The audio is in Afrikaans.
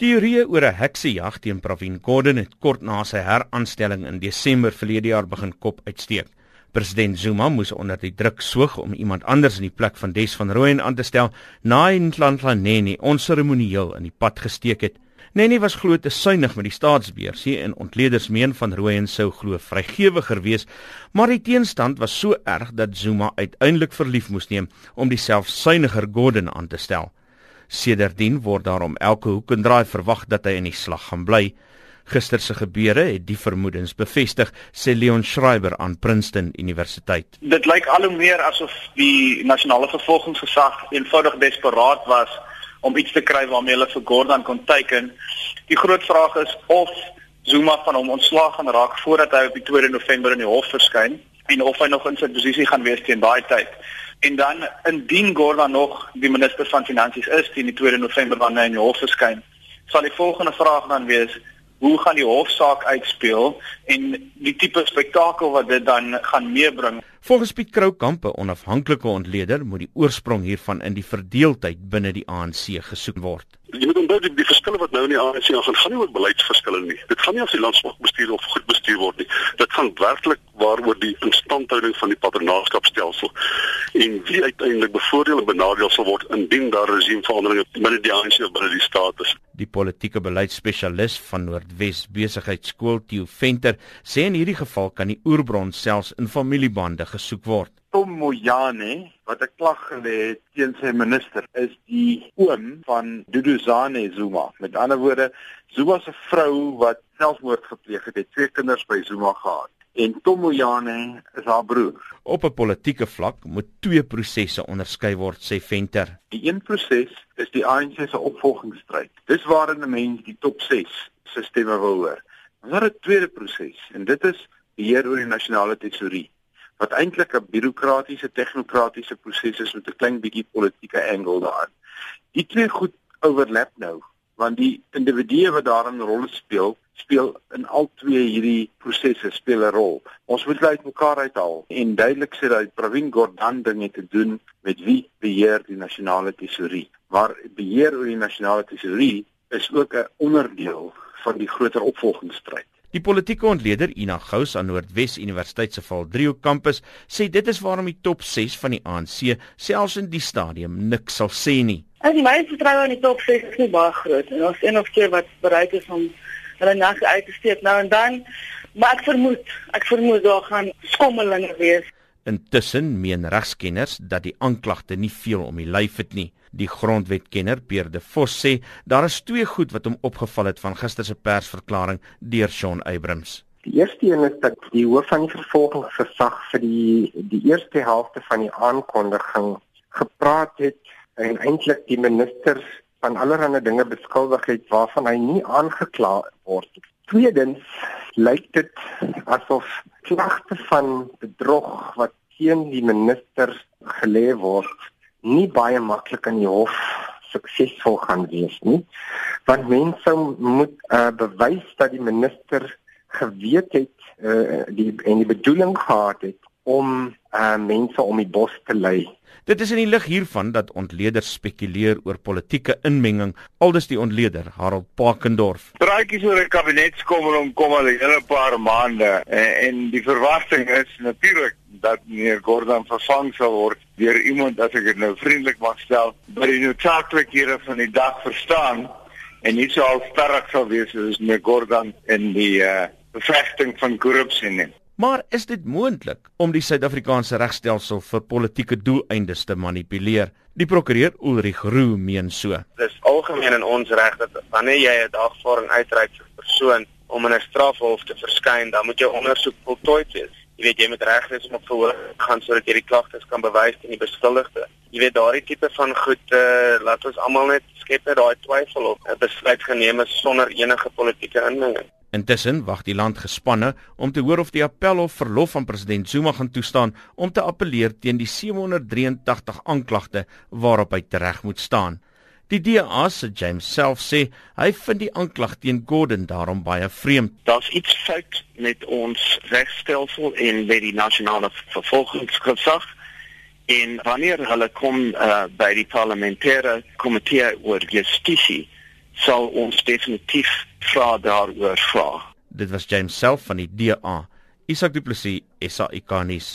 Teorieë oor 'n heksejag teen Pravin Gordhan het kort na sy heraanstelling in Desember verlede jaar begin kop uitsteek. President Zuma moes onder die druk soeg om iemand anders in die plek van Des van Rooyen aan te stel na Nhlanhla Nene onseremonieel in die pad gesteek het. Nene was glo te suinig met die staatsbeursie en ontleeders meen van Rooyen sou glo vrygewiger wees, maar die teenstand was so erg dat Zuma uiteindelik verlief moes neem om die selfsuiniger Gordhan aan te stel. Sedertdien word daarom elke hoek en draai verwag dat hy in die slag gaan bly. Gister se gebeure het die vermoedens bevestig, sê Leon Schreiber aan Princeton Universiteit. Dit lyk al hoe meer asof die nasionale vervolgingsgesag eenvoudig desperaat was om iets te kry waarmee hulle vir Gordon kon teiken. Die groot vraag is of Zuma van hom ontslaag gaan raak voordat hy op die 2 November in die hof verskyn en of hy nog in sy posisie gaan wees teen daai tyd. En dan indien Gordon nog die minister van finansies is teen die 2 November wanneer hy in die hof verskyn, sal die volgende vraag dan wees: hoe gaan die hofsaak uitspeel en die tipe spektakel wat dit dan gaan meebring? Volgens Piet Kroukamp, 'n onafhanklike ontleder, moet die oorsprong hiervan in die verdeeldheid binne die ANC gesoek word. Jy moet onthou die, die verskille wat nou in die ANC gaan gaan nie oor beleidsverskille nie. Dit gaan nie of die land swak bestuur of goed bestuur word nie. Dit gaan werklik waaroor die instandhouding van die paternaarskapstelsel en wie uiteindelik bevoordeel en benadeel sal word indien daar regimeveranderinge binne die ANC of binne die staat is. Die politieke beleidsspesialis van Noordwes Besigheidskool, Theo Venter, sê in hierdie geval kan die oerbron selfs in familiebande gesoek word. Tom Moyane wat 'n klag gelê het teen sy minister is die oom van Duduzane Zuma. Met ander woorde, Zuma se vrou wat selfmoord gepleeg het, het twee kinders by Zuma gehad en Tom Moyane is haar broer. Op 'n politieke vlak moet twee prosesse onderskei word, sê Venter. Die een proses is die ANC se opvolgingsstryd. Dis waarin 'n mens die top 6 se stemme wil hoor. Maar 'n tweede proses en dit is beheer oor die nasionale tesourie wat eintlik 'n bureaukratiese tegnokratiese proses is met 'n klein bietjie politieke angle daarin. Die twee goed overlap nou want die individue wat daarin rolle speel speel in al twee hierdie prosesse speel 'n rol. Ons moet uit mekaar uithaal en duidelik sê dat Pravin Gordhan dinge te doen met wie beheer die nasionale tesourie. Maar beheer oor die nasionale tesourie is ook 'n onderdeel van die groter opvolgingsstryd. Die politieke ontleder Ina Gous aan Noordwes Universiteit se Valdrio kampus sê dit is waarom die top 6 van die ANC selfs in die stadium niks sal sê nie. As die meeste vertroue in die top 6 is nie baie groot en ons een of twee wat bereid is om hulle nag uit te steek nou en dan. Maar ek vermoed, ek vermoed daar gaan skommelinge wees. Intussen meen regskenners dat die aanklagte nie veel om die lyf het nie. Die grondwetkenner Pierre de Vos sê daar is twee goed wat hom opgeval het van gister se persverklaring deur Shaun Abrams. Die eerste een is dat die hoof van die vervolgingsgesag vir die die eerste helfte van die aankondiging gepraat het en eintlik die ministers van allerlei dinge beskuldig het waarvan hy nie aangekla word. Tweedens lyk dit asof klagte van bedrog wat teen die minister gelê word nie baie maklik in die hof suksesvol gaan wees nie. Want mense moet uh, bewys dat die minister geweet het uh, die en die bedoeling gehad het om uh, mense om die bos te lei Dit is in die lig hiervan dat ontleeders spekuleer oor politieke inmenging, aldus die ontleder Harold Pakendorf. Praatjies oor 'n kabinetskomming kom al 'n hele paar maande en, en die verwagting is natuurlik dat meneer Gordon vervang sal word deur iemand as ek dit nou vriendelik mag stel, wat die noodsaaklikhede van die dag verstaan en nie so al sterk sal wees soos meneer Gordon in die uh, bevegting van korrupsie nie. Maar is dit moontlik om die Suid-Afrikaanse regstelsel vir politieke doeleindes te manipuleer? Die prokureur Ulrich Roo meen so. Dis algemeen in ons reg dat wanneer jy 'n dagvaarding uitreik vir 'n persoon om in 'n strafhof te verskyn, dan moet jou ondersoek voltooi wees. Jy weet jy moet reg wees om op verhoor gaan sodat jy die klagtes kan bewys teen die beskuldigde. Jy weet daardie tipe van goed uh, laat ons almal net skep net daai twyfel op 'n besluit geneem is sonder enige politieke inmenging. Intussen wag die land gespanne om te hoor of die appelhof verlof aan president Zuma gaan toestaan om te appeleer teen die 783 aanklagte waarop hy tereg moet staan. Die DA se James self sê hy vind die aanklag teen Gordon daarom baie vreemd. Daar's iets fout met ons regstelsel en met die nasionale vervolgingsgesag en wanneer hulle kom uh, by die parlementêre komitee oor justisie sal ons definitief vra daaroor vra. Dit was James self van die DA. Isak Du Plessis, SAK nuus.